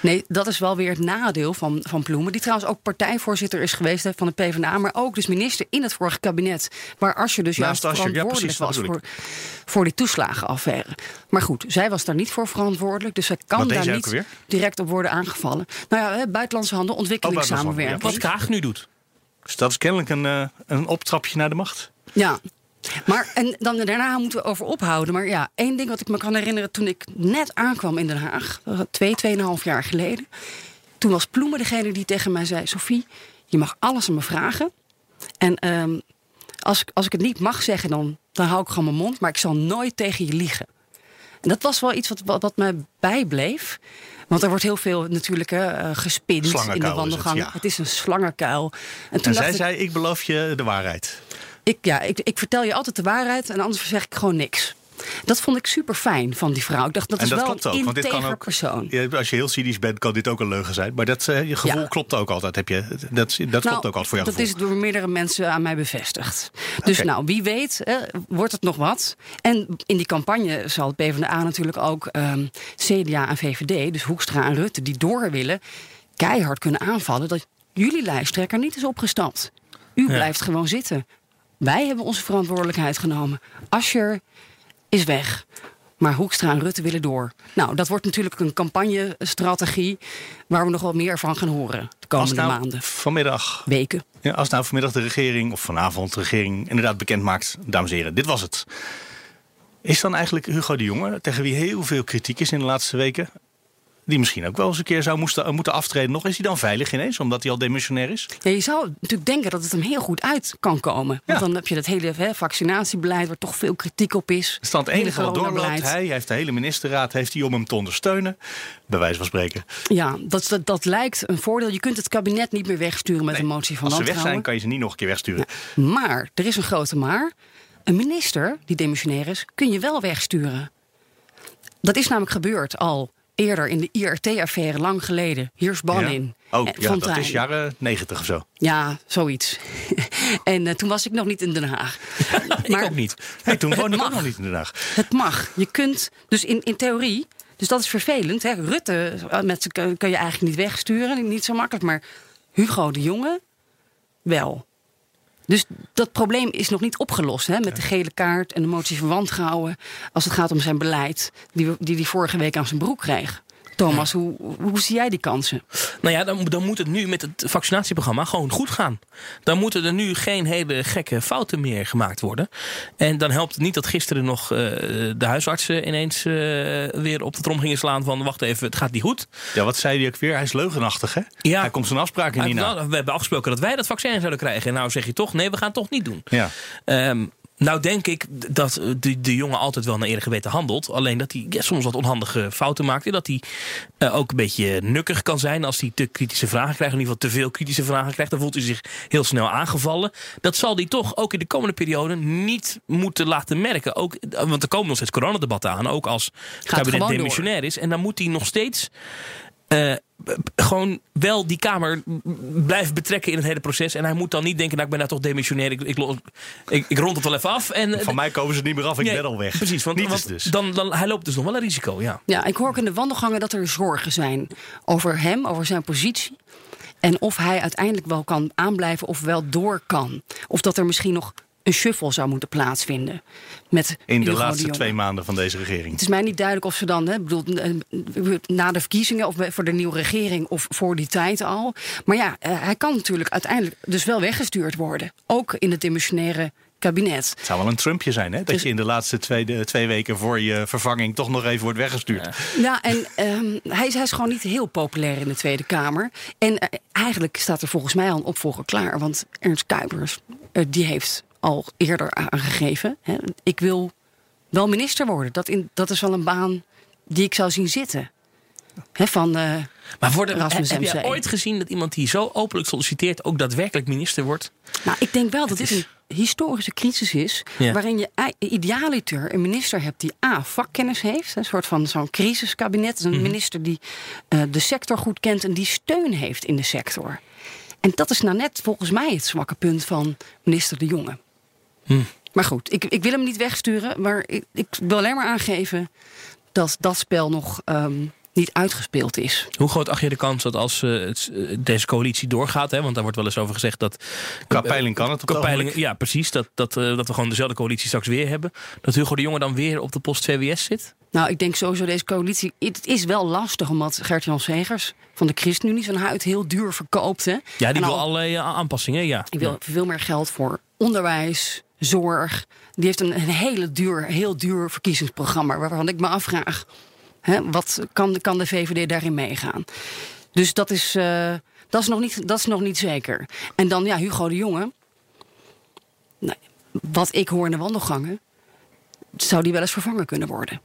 Nee, dat is wel weer het nadeel van, van Ploemen. Die trouwens ook partijvoorzitter is geweest van de PvdA. Maar ook dus minister in het vorige kabinet. Waar Asscher dus Naast juist Asscher, ja, verantwoordelijk precies, dat was voor, voor die toeslagenaffaire. Maar goed, zij was daar niet voor verantwoordelijk. Dus zij kan daar niet direct op worden aangevallen. Nou ja, hè, buitenlandse handel, ontwikkelingssamenwerking. Wat Kaag nu doet. Dus dat is kennelijk een, eh, een optrapje naar de macht. Ja. Maar en dan daarna moeten we over ophouden. Maar ja, één ding wat ik me kan herinneren toen ik net aankwam in Den Haag, twee, tweeënhalf jaar geleden. Toen was Ploemen degene die tegen mij zei: Sophie, je mag alles aan me vragen. En ehm, als, ik, als ik het niet mag zeggen, dan, dan hou ik gewoon mijn mond. Maar ik zal nooit tegen je liegen. En dat was wel iets wat, wat, wat mij bijbleef. Want er wordt heel veel natuurlijk eh, gespind in de Slangenkuil is het, wandelgang. ja. het, is een slangenkuil. En toen En zij ik, zei, ik beloof je de waarheid. Ik, ja, ik, ik vertel je altijd de waarheid en anders zeg ik gewoon niks. Dat vond ik super fijn van die vrouw. Ik dacht, dat en is dat wel klopt een ook. Want dit kan integer ook. persoon. Ja, als je heel cynisch bent, kan dit ook een leugen zijn. Maar dat eh, je gevoel Ja. klopt ook altijd. Heb je, dat dat klopt Nou, ook altijd voor jouw dat gevoel. is door meerdere mensen aan mij bevestigd. Dus nou, wie weet, hè, wordt het nog wat. En in die campagne zal het PvdA natuurlijk ook ehm, CDA en VVD... dus Hoekstra en Rutte, die door willen... keihard kunnen aanvallen dat jullie lijsttrekker niet is opgestapt. U blijft gewoon zitten. Wij hebben onze verantwoordelijkheid genomen. Ascher is weg. Maar Hoekstra en Rutte willen door. Nou, dat wordt natuurlijk een campagnestrategie... waar we nog wel meer van gaan horen de komende nou maanden, vanmiddag, weken. ja, als nou vanmiddag de regering, of vanavond de regering, inderdaad bekend maakt, dames en heren, dit was het. Is dan eigenlijk Hugo de Jonge, tegen wie heel veel kritiek is in de laatste weken, die misschien ook wel eens een keer zou moesten, moeten aftreden nog, is hij dan veilig ineens, omdat hij al demissionair is? Ja, je zou natuurlijk denken dat het hem heel goed uit kan komen. Want dan heb je dat hele hè, vaccinatiebeleid waar toch veel kritiek op is. Het Hele enige wat doorloopt. Hij heeft de hele ministerraad heeft hij om hem te ondersteunen, bij wijze van spreken. Ja, dat, dat, dat lijkt een voordeel. Je kunt het kabinet niet meer wegsturen met een motie van Als ze weg zijn, kan je ze niet nog een keer wegsturen. Maar, er is een grote maar. Een minister die demissionair is, kun je wel wegsturen. Dat is namelijk gebeurd al eerder in de IRT-affaire, lang geleden. Hier Bannin. Ja. Oh, ja, dat is jaren negentig of zo. Ja, zoiets. en eh, toen was ik nog niet in Den Haag. Ik ook niet. Hey, toen woonde ik ook nog niet in Den Haag. Het mag. Je kunt, dus in, in theorie, dus dat is vervelend. Hè? Rutte eh, met, kun je eigenlijk niet wegsturen, niet zo makkelijk. Maar Hugo de Jonge wel. Dus dat probleem is nog niet opgelost hè, met de gele kaart en de motie van wantrouwen. Als het gaat om zijn beleid, die hij die die vorige week aan zijn broek kreeg. Thomas, hoe, hoe zie jij die kansen? Nou ja, dan, dan moet het nu met het vaccinatieprogramma gewoon goed gaan. Dan moeten er nu geen hele gekke fouten meer gemaakt worden. En dan helpt het niet dat gisteren nog eh, de huisartsen ineens eh, weer op de trom gingen slaan van wacht even, het gaat niet goed. Ja, wat zei hij ook weer? Hij is leugenachtig, hè? Ja. Hij komt zijn afspraken Hij- niet na. nou, we hebben afgesproken dat wij dat vaccin zouden krijgen. En nou zeg je toch, nee, we gaan het toch niet doen. Ja. Ehm, nou denk ik dat eh, de, de jongen altijd wel naar eer geweten handelt. Alleen dat hij ja, soms wat onhandige fouten maakt. En dat hij eh, ook een beetje nukkig kan zijn als hij te kritische vragen krijgt. In ieder geval te veel kritische vragen krijgt. Dan voelt hij zich heel snel aangevallen. Dat zal hij toch ook in de komende periode niet moeten laten merken. Ook, eh, want er komen nog steeds coronadebatten aan. Ook als het kabinet door. demissionair is. En dan moet hij nog steeds... gewoon wel die Kamer blijven betrekken in het hele proces. En hij moet dan niet denken, nou ik ben nou toch demissionair. Ik, ik, ik, ik rond het wel even af. En, Van mij komen ze niet meer af, ik Nee, ben al weg. Precies, want, Niet want eens dus. Dan, dan, hij loopt dus nog wel een risico, ja. Ja, ik hoor ook in de wandelgangen dat er zorgen zijn over hem, over zijn positie. En of hij uiteindelijk wel kan aanblijven of wel door kan. Of dat er misschien nog een shuffle zou moeten plaatsvinden. Met In de laatste twee maanden van deze regering. Het is mij niet duidelijk of ze dan, hè, bedoel, eh, na de verkiezingen of voor de nieuwe regering of voor die tijd al. Maar ja, eh, hij kan natuurlijk uiteindelijk dus wel weggestuurd worden. Ook in het demissionaire kabinet. Het zou wel een Trumpje zijn, hè? Dat Dus- je in de laatste twee, twee weken voor je vervanging toch nog even wordt weggestuurd. Ja, en ehm, hij, is, hij is gewoon niet heel populair in de Tweede Kamer. En eh, eigenlijk staat er volgens mij al een opvolger klaar. Want Ernst Kuipers, die heeft al eerder aangegeven... Hè, ik wil wel minister worden. Dat, in, dat is wel een baan die ik zou zien zitten. Hè, van, eh, Maar worden, Rasmus heb MC. ooit gezien dat iemand die zo openlijk solliciteert... ook daadwerkelijk minister wordt? nou, ik denk wel dat dit een historische crisis is... Ja. waarin je idealiter een minister hebt die A, vakkennis heeft... een soort van zo'n crisiskabinet. Mhm. Een minister die eh, de sector goed kent en die steun heeft in de sector. En dat is nou net volgens mij het zwakke punt van minister De Jonge. Hm. Maar goed, ik, ik wil hem niet wegsturen... maar ik, ik wil alleen maar aangeven dat dat spel nog ehm, niet uitgespeeld is. Hoe groot acht je de kans dat als eh, het, eh, deze coalitie doorgaat... Hè, want daar wordt wel eens over gezegd dat... Qua peiling kan het op Qua peiling. Ja, precies. Dat, dat, eh, dat we gewoon dezelfde coalitie straks weer hebben. Dat Hugo de Jonge dan weer op de post VWS zit? Nou, ik denk sowieso deze coalitie. Het is wel lastig omdat Gert-Jan Segers van de ChristenUnie zijn huid heel duur verkoopt. Hè? Ja, die En wil al- allerlei aanpassingen, ja. Die wil veel meer geld voor onderwijs, zorg. Die heeft een, een hele duur, heel duur verkiezingsprogramma waarvan ik me afvraag: hè, wat kan, kan de VVD daarin meegaan? Dus dat is, eh, dat, is nog niet, dat is nog niet zeker. En dan ja, Hugo de Jonge. Nou, wat ik hoor in de wandelgangen, zou die wel eens vervangen kunnen worden.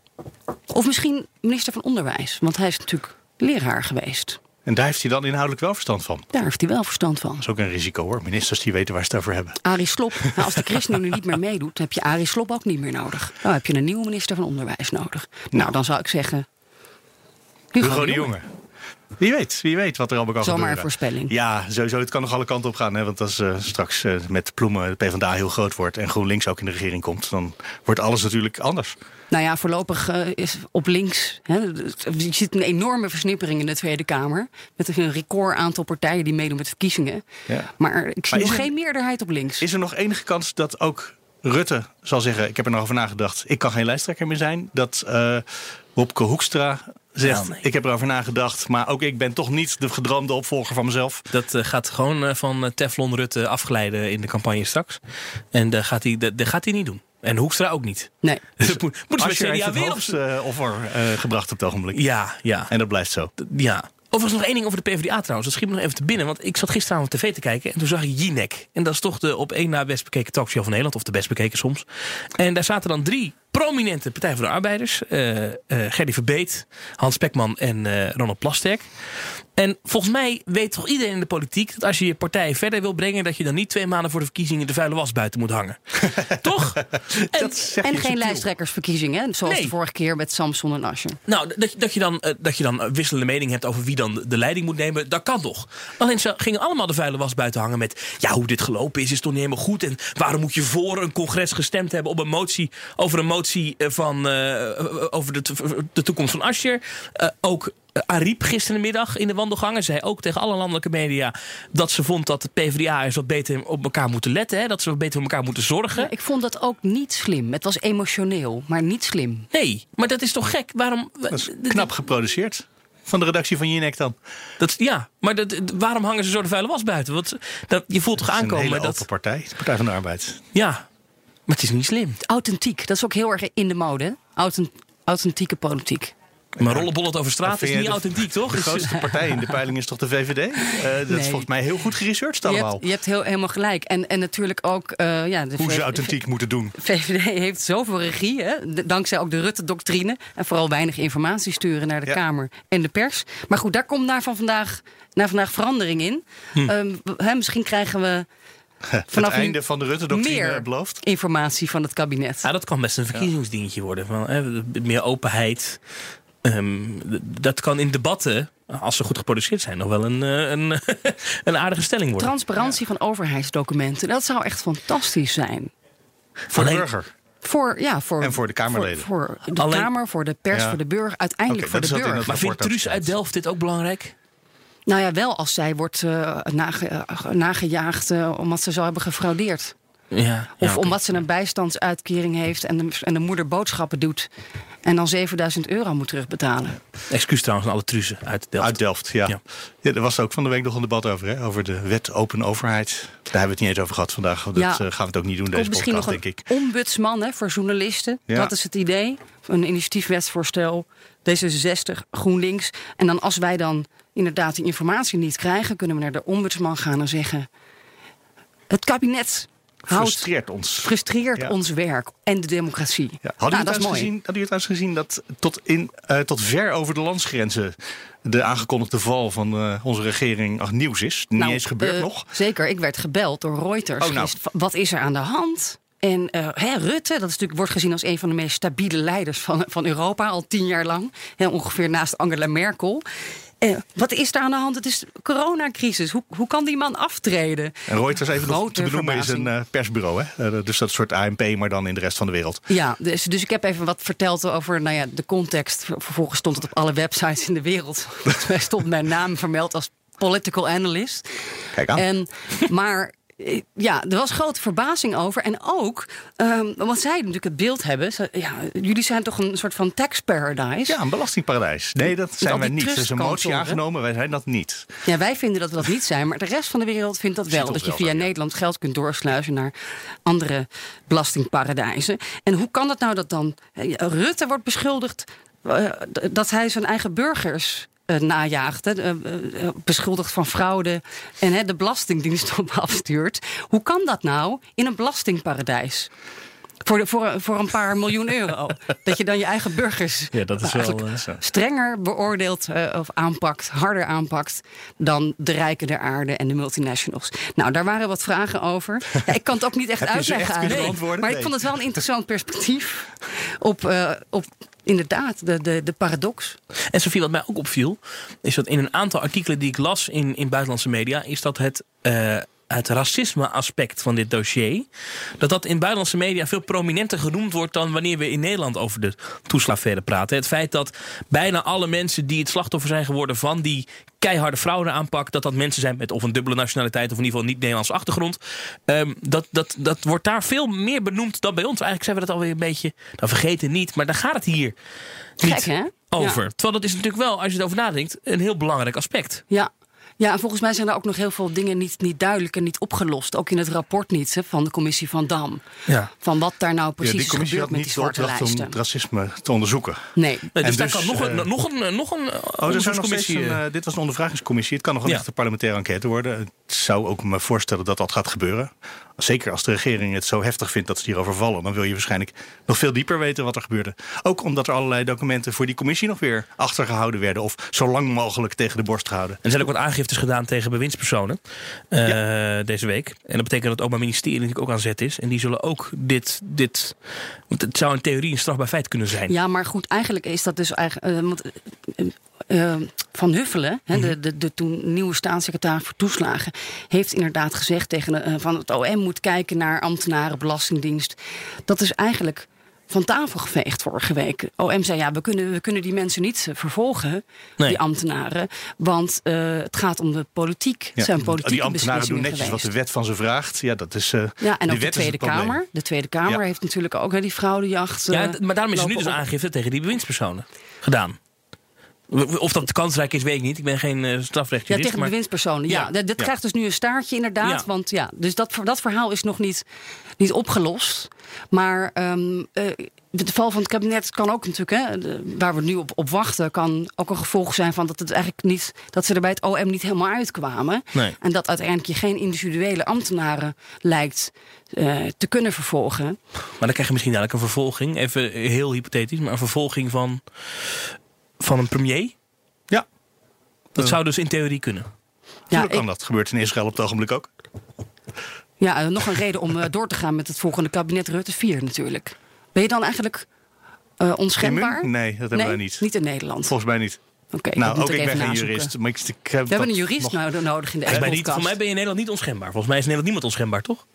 Of misschien minister van Onderwijs. Want hij is natuurlijk leraar geweest. En daar heeft hij dan inhoudelijk wel verstand van. Daar heeft hij wel verstand van. Dat is ook een risico hoor. Ministers die weten waar ze het over hebben. Arie Slob, nou, als de ChristenUnie niet meer meedoet, heb je Arie Slob ook niet meer nodig. Dan heb je een nieuwe minister van Onderwijs nodig. Nou, dan zou ik zeggen. Hugo, de Jonge. Wie weet, wie weet wat er allemaal kan Zomaar gebeuren. een voorspelling. Ja, sowieso. Het kan nog alle kanten op gaan. Hè? Want als eh, straks eh, met Ploemen de PvdA heel groot wordt... en GroenLinks ook in de regering komt... dan wordt alles natuurlijk anders. Nou ja, voorlopig eh, is op links. Hè, je ziet een enorme versnippering in de Tweede Kamer. Met een record aantal partijen die meedoen met verkiezingen. Ja. Maar ik zie Maar nog er- geen meerderheid op links. Is er nog enige kans dat ook Rutte zal zeggen... ik heb er nog over nagedacht, ik kan geen lijsttrekker meer zijn? Dat Wopke Hoekstra zegt, Wel, nee. ik heb erover nagedacht... maar ook ik ben toch niet de gedroomde opvolger van mezelf. Dat eh, gaat gewoon eh, van eh, Teflon Rutte afglijden in de campagne straks. En dat gaat hij, dat, dat gaat hij niet doen. En Hoekstra ook niet. Nee. Dat moet, CDA het weer op eh, offer eh, gebracht op het ogenblik. Ja, ja. En dat blijft zo. Ja. Overigens nog één ding over de PvdA trouwens. Dat schiet me nog even te binnen. Want ik zat gisteravond op tv te kijken. En toen zag ik Jinek. En dat is toch de op één na best bekeken talkshow van Nederland. Of de best bekeken soms. En daar zaten dan drie prominente Partij voor de Arbeiders. eh eh Gerdy Verbeet, Hans Spekman en eh, Ronald Plasterk. En volgens mij weet toch iedereen in de politiek... dat als je je partij verder wil brengen... dat je dan niet twee maanden voor de verkiezingen... de vuile was buiten moet hangen. toch? En, En geen lijsttrekkersverkiezingen, hè, zoals Nee. de vorige keer met Samson en Ascher. Nou, dat, dat, je dan, dat je dan wisselende mening hebt over wie dan de- de leiding moet nemen, dat kan toch. Alleen ze gingen allemaal de vuile was buiten hangen met... ja, hoe dit gelopen is, is toch niet helemaal goed. En waarom moet je voor een congres gestemd hebben op een motie... over een motie eh, van, eh, over de, de toekomst van Asscher. Eh, ook eh, Ariep gisterenmiddag in de wandelgangen zei ook tegen alle landelijke media... dat ze vond dat de PvdA eens wat beter op elkaar moeten letten. Hè, dat ze wat beter op elkaar moeten zorgen. Ja, ik vond dat ook niet slim. Het was emotioneel, maar niet slim. Nee, maar dat is toch gek? Waarom... Dat is knap geproduceerd. Van de redactie van Jinek dan. Dat, ja, maar dat, waarom hangen ze zo de vuile was buiten? Want dat, je voelt toch is een aankomen hele dat. open partij. De Partij van de Arbeid. Ja, maar het is niet slim. Authentiek, dat is ook heel erg in de mode. Authent- authentieke politiek. Maar rollenbollet over straat is niet de- authentiek, toch? De Dus- grootste partij in de peiling is toch de VVD? Eh, dat is volgens mij heel goed geresearched Je allemaal. hebt, je hebt heel, helemaal gelijk. En, en natuurlijk ook... eh, ja, de Hoe ze authentiek moeten doen. VVD heeft zoveel regie, dankzij ook de Rutte-doctrine. En vooral weinig informatie sturen naar de Ja. Kamer en de pers. Maar goed, daar komt naar van vandaag, naar vandaag verandering in. Hm. Ehm, misschien krijgen we vanaf nu einde van de Rutte-doctrine meer beloofd. informatie van het kabinet. Ja, dat kan best een verkiezingsdingetje worden. Van, hè, meer openheid. Ehm, dat kan in debatten, als ze goed geproduceerd zijn, nog wel een, eh, een, een aardige stelling worden. Transparantie van overheidsdocumenten, dat zou echt fantastisch zijn. Voor de burger. Voor, ja, voor, En voor de Kamerleden. Voor, voor de Alleen- Kamer, voor de pers, Ja. voor de burger, uiteindelijk voor de burger. het Maar vindt Truus uit. Delft dit ook belangrijk? Nou ja, wel als zij wordt eh, nage- eh, nagejaagd eh, omdat ze zou hebben gefraudeerd. Ja, Of ja, omdat ze een bijstandsuitkering heeft en de, en de moeder boodschappen doet. En dan 7000 euro moet terugbetalen. Excuus trouwens aan alle Truzen uit Delft. Uit Delft, ja. Ja. ja. Er was ook van de week nog een debat over, hè? over de wet open overheid. Daar hebben we het niet eens over gehad vandaag. Dat Ja. eh, gaan we het ook niet doen, deze misschien podcast, nog een denk ik. ombudsman hè, voor journalisten. Ja. Dat is het idee. Een initiatiefwetsvoorstel. D66, GroenLinks. En dan als wij dan inderdaad die informatie niet krijgen... kunnen we naar de ombudsman gaan en zeggen... het kabinet Frustreert ons. frustreert Ja. ons werk en de democratie. Ja. Nou, Hadden dat is jullie mooi. gezien, hadden jullie trouwens gezien dat tot, in, eh, tot ver over de landsgrenzen de aangekondigde val van eh, onze regering ach, nieuws is? Niet Nou, eens gebeurd eh, nog. Zeker, ik werd gebeld door Reuters. Oh, nou. Wat is er aan de hand? En hè, Rutte, dat is natuurlijk, wordt gezien als een van de meest stabiele leiders van, van Europa, al tien jaar lang. Hè, ongeveer naast Angela Merkel. Eh, wat is er aan de hand? Het is coronacrisis. Hoe, hoe kan die man aftreden? En Reuters even nog te benoemen is een eh, persbureau. Hè? Eh, dus dat soort ANP, maar dan in de rest van de wereld. Ja, dus, dus ik heb even wat verteld over nou ja, de context. Ver- Vervolgens stond het op alle websites in de wereld. Volgens mij stond mijn naam vermeld als political analyst. Kijk aan. En, maar ja, er was grote verbazing over. En ook, ehm, want zij natuurlijk het beeld hebben. Ze, ja, jullie zijn toch een soort van tax paradise? Ja, een belastingparadijs. Nee, dat zijn wij niet. Er is een motie aangenomen, wij zijn dat niet. Ja, wij vinden dat we dat niet zijn, maar de rest van de wereld vindt dat wel. Dat je via. Nederland geld kunt doorsluizen naar andere belastingparadijzen. En hoe kan het nou dat dan eh, Rutte wordt beschuldigd eh, dat hij zijn eigen burgers eh, najaagt, hè, eh, eh, beschuldigd van fraude en hè, de belastingdienst op afstuurt? Hoe kan dat nou in een belastingparadijs? Voor, de, voor, voor een paar miljoen euro. Dat je dan je eigen burgers Ja, dat is nou, wel, eh, strenger beoordeelt eh, of aanpakt, harder aanpakt dan de rijken der aarde en de multinationals. Nou, daar waren wat vragen over. Ja, ik kan het ook niet echt uitleggen. echt Nee? Maar ik vond het wel een interessant perspectief op, eh, op inderdaad de, de, de paradox. En Sofie, wat mij ook opviel, is dat in een aantal artikelen die ik las in, in buitenlandse media, is dat het, eh, het racisme-aspect van dit dossier, dat dat in buitenlandse media veel prominenter genoemd wordt dan wanneer we in Nederland over de toeslagverre praten. Het feit dat bijna alle mensen die het slachtoffer zijn geworden van die keiharde fraudeaanpak, dat dat mensen zijn met of een dubbele nationaliteit of in ieder geval niet-Nederlandse achtergrond, ehm, dat, dat, dat wordt daar veel meer benoemd dan bij ons. Eigenlijk zijn we dat alweer een beetje, dan vergeten niet, maar daar gaat het hier niet Gek, hè? over. Ja. Terwijl dat is natuurlijk wel, als je erover nadenkt, een heel belangrijk aspect. Ja. Ja, en volgens mij zijn er ook nog heel veel dingen niet, niet duidelijk en niet opgelost. Ook in het rapport niet hè, van de commissie van Dam. Ja. Van wat daar nou Ja, precies die is commissie had met die niet de zwarte opdracht om racisme te onderzoeken. Nee. Nee, dus En daar dus, kan nog een, eh, nog een, nog een Oh, er zijn nog steeds een, eh, eh, dit was een ondervragingscommissie. Het kan nog een Ja. echte parlementaire enquête worden. Ik zou ook me voorstellen dat dat gaat gebeuren. Zeker als de regering het zo heftig vindt dat ze hierover vallen. Dan wil je waarschijnlijk nog veel dieper weten wat er gebeurde. Ook omdat er allerlei documenten voor die commissie nog weer achtergehouden werden. Of zo lang mogelijk tegen de borst gehouden. En er zijn ook wat aangiftes gedaan tegen bewindspersonen eh, deze week. En dat betekent dat het Openbaar Ministerie natuurlijk ook aan zet is. En die zullen ook dit, dit... Want het zou in theorie een strafbaar feit kunnen zijn. Ja, maar goed, eigenlijk is dat dus eigenlijk. eh, want, eh, eh, van Huffelen, hè, Mhm. de, de, de toen nieuwe staatssecretaris voor toeslagen, heeft inderdaad gezegd tegen eh, van het OM moet kijken naar ambtenaren, belastingdienst. Dat is eigenlijk van tafel geveegd vorige week. OM zei ja, we kunnen, we kunnen die mensen niet eh, vervolgen, Nee. die ambtenaren, want eh, het gaat om de politiek. Het zijn politieke die ambtenaren doen netjes geweest. wat de wet van ze vraagt. Ja, dat is. eh, Ja, en ook de Tweede. Kamer. De Tweede Kamer Ja. heeft natuurlijk ook hè, die fraudejacht. Ja, maar daarom is er nu dus op. aangifte tegen die bewindspersonen gedaan. Of dat kansrijk is, weet ik niet. Ik ben geen eh Ja, tegen de bewindspersonen. Ja, Ja, dat, ja. krijgt dus nu een staartje inderdaad. Ja. Want ja, dus dat, dat verhaal is nog niet, niet opgelost. Maar ehm, eh, de val van het kabinet kan ook natuurlijk, hè, de- waar we nu op, op wachten, kan ook een gevolg zijn van dat het eigenlijk niet, dat ze er bij het OM niet helemaal uitkwamen. Nee. En dat uiteindelijk je geen individuele ambtenaren lijkt eh, te kunnen vervolgen. Maar dan krijg je misschien dadelijk een vervolging. Even heel hypothetisch, maar een vervolging van, van een premier. Ja. Dat Eh. zou dus in theorie kunnen. Ja, kan ik- dat. Gebeurt in Israël op het ogenblik ook. Ja, eh, nog een reden om eh, door te gaan met het volgende kabinet Rutte 4 natuurlijk. Ben je dan eigenlijk eh onschendbaar? Nee, dat hebben nee, wij niet. Niet in Nederland. Volgens mij niet. Oké, nou, ook ik ben geen jurist. Maar ik, ik heb We hebben een jurist nog- nou- nodig in de mij, niet, podcast. volgens mij ben je in Nederland niet onschendbaar. Volgens mij is in Nederland niemand onschendbaar, toch?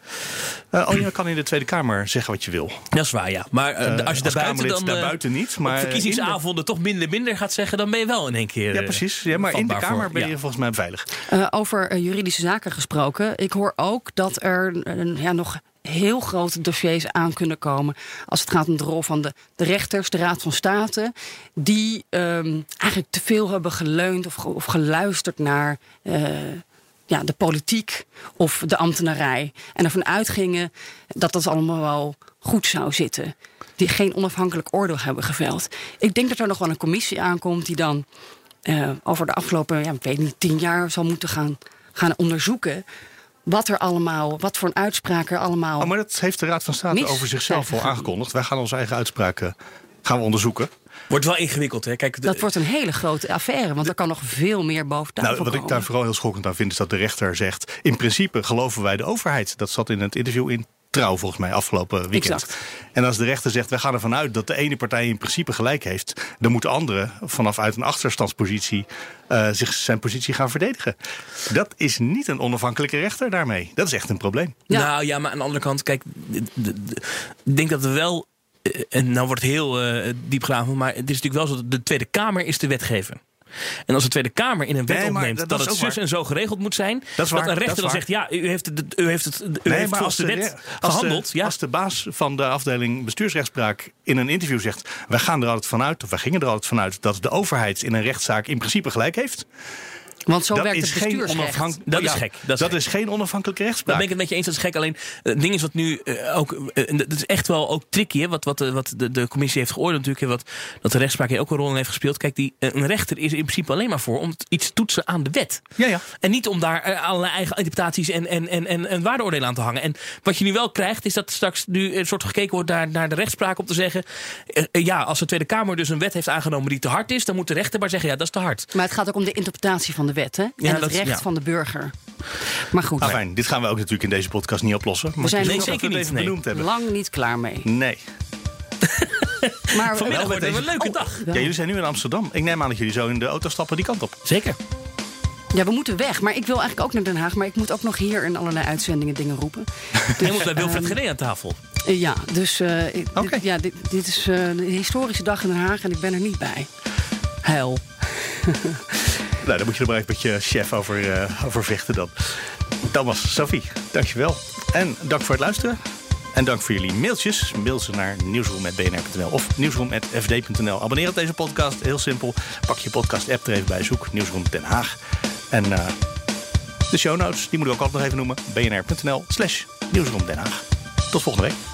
Eh, oh, je kan in de Tweede Kamer zeggen wat je wil. Dat is waar, ja. Maar eh, Eh, als je als daarbuiten Kamerlid dan eh, daarbuiten niet, maar op verkiezingsavonden toch minder minder gaat zeggen... dan ben je wel in één keer Ja, eh, precies. Ja, maar in de Kamer voor- ben je ja. volgens mij veilig. Eh, over eh, juridische zaken gesproken. Ik hoor ook dat er eh, ja, nog heel grote dossiers aan kunnen komen. Als het gaat om de rol van de, de rechters, de Raad van State. Die ehm, eigenlijk te veel hebben geleund of, of geluisterd naar eh, ja, de politiek of de ambtenarij. En ervan uitgingen dat dat allemaal wel goed zou zitten. Die geen onafhankelijk oordeel hebben geveld. Ik denk dat er nog wel een commissie aankomt die dan eh, over de afgelopen, ja, ik weet niet, tien jaar zal moeten gaan, gaan onderzoeken. Wat er allemaal, wat voor een uitspraak er allemaal. Oh, maar dat heeft de Raad van State Mis over zichzelf al aangekondigd. Wij gaan onze eigen uitspraken gaan we onderzoeken. Wordt wel ingewikkeld, hè? Kijk, de- dat wordt een hele grote affaire, want er kan nog veel meer boven tafel Nou, wat ik daar vooral heel schokkend aan vind, is dat de rechter zegt: in principe geloven wij de overheid. Dat zat in het interview in Trouw, volgens mij, afgelopen weekend. Exact. En als de rechter zegt: wij gaan ervan uit dat de ene partij in principe gelijk heeft, dan moet de andere vanaf uit een achterstandspositie eh, zich zijn positie gaan verdedigen. Dat is niet een onafhankelijke rechter daarmee. Dat is echt een probleem. Nou ja, maar aan de andere kant, kijk, ik denk dat we wel, eh, en nou wordt het heel eh, diep graven, maar het is natuurlijk wel zo dat de Tweede Kamer is de wetgever. En als de Tweede Kamer in een wet Nee, opneemt dat- het zus waar. en zo geregeld moet zijn, Dat een rechter dan zegt, ja, u heeft het, u heeft het, u heeft volgens de wet als gehandeld. de, ja. als de baas van de afdeling bestuursrechtspraak in een interview zegt: wij gaan er altijd vanuit, of wij gingen er altijd vanuit, dat de overheid in een rechtszaak in principe gelijk heeft. Want zo dat werkt is het geen bestuursrecht. onafhank- Dat is gek, dat is gek. geen onafhankelijke rechtspraak. ben ik het met je eens, dat is gek. Alleen het ding is wat nu eh, ook. en dat is echt wel ook tricky, hè, wat, wat, eh, wat de, de commissie heeft geoordeeld, natuurlijk. Wat, dat de rechtspraak hier ook een rol in heeft gespeeld. Kijk, die, een rechter is in principe alleen maar voor om iets te toetsen aan de wet. Ja, ja. En niet om daar allerlei eigen interpretaties en, en, en, en, en waardeoordelen aan te hangen. En wat je nu wel krijgt, is dat straks nu een soort gekeken wordt naar, naar de rechtspraak om te zeggen. ja, als de Tweede Kamer dus een wet heeft aangenomen die te hard is, dan moet de rechter maar zeggen: ja, dat is te hard. Maar het gaat ook om de interpretatie van de wet hè? en Ja, het dat- recht ja. van de burger. Maar goed, Ah, fijn, dit gaan we ook natuurlijk in deze podcast niet oplossen. Maar we zijn er even nee. benoemd hebben. lang niet klaar mee. Nee. Maar Vanmiddag wordt het deze- een leuke Oh, dag. Ja, jullie zijn nu in Amsterdam. Ik neem aan dat jullie zo in de auto stappen die kant op. Zeker. Ja, we moeten weg. Maar ik wil eigenlijk ook naar Den Haag. Maar ik moet ook nog hier in allerlei uitzendingen dingen roepen. Je moet bij Wilfred Gené aan tafel. Eh, ja, dus eh, Oké. dit, ja, dit, dit is eh, een historische dag in Den Haag en ik ben er niet bij. Huil. Nou, dan moet je er maar even met je chef over, eh, over vechten dan. Thomas, Sophie, dankjewel. En dank voor het luisteren. En dank voor jullie mailtjes. Mail ze naar nieuwsroom.bnr.nl of nieuwsroom.fd.nl. Abonneer op deze podcast. Heel simpel. Pak je podcast-app er even bij. Zoek Nieuwsroom Den Haag. En eh, de show notes, die moeten we ook altijd nog even noemen. bnr.nl slash Nieuwsroom Den Haag. Tot volgende week.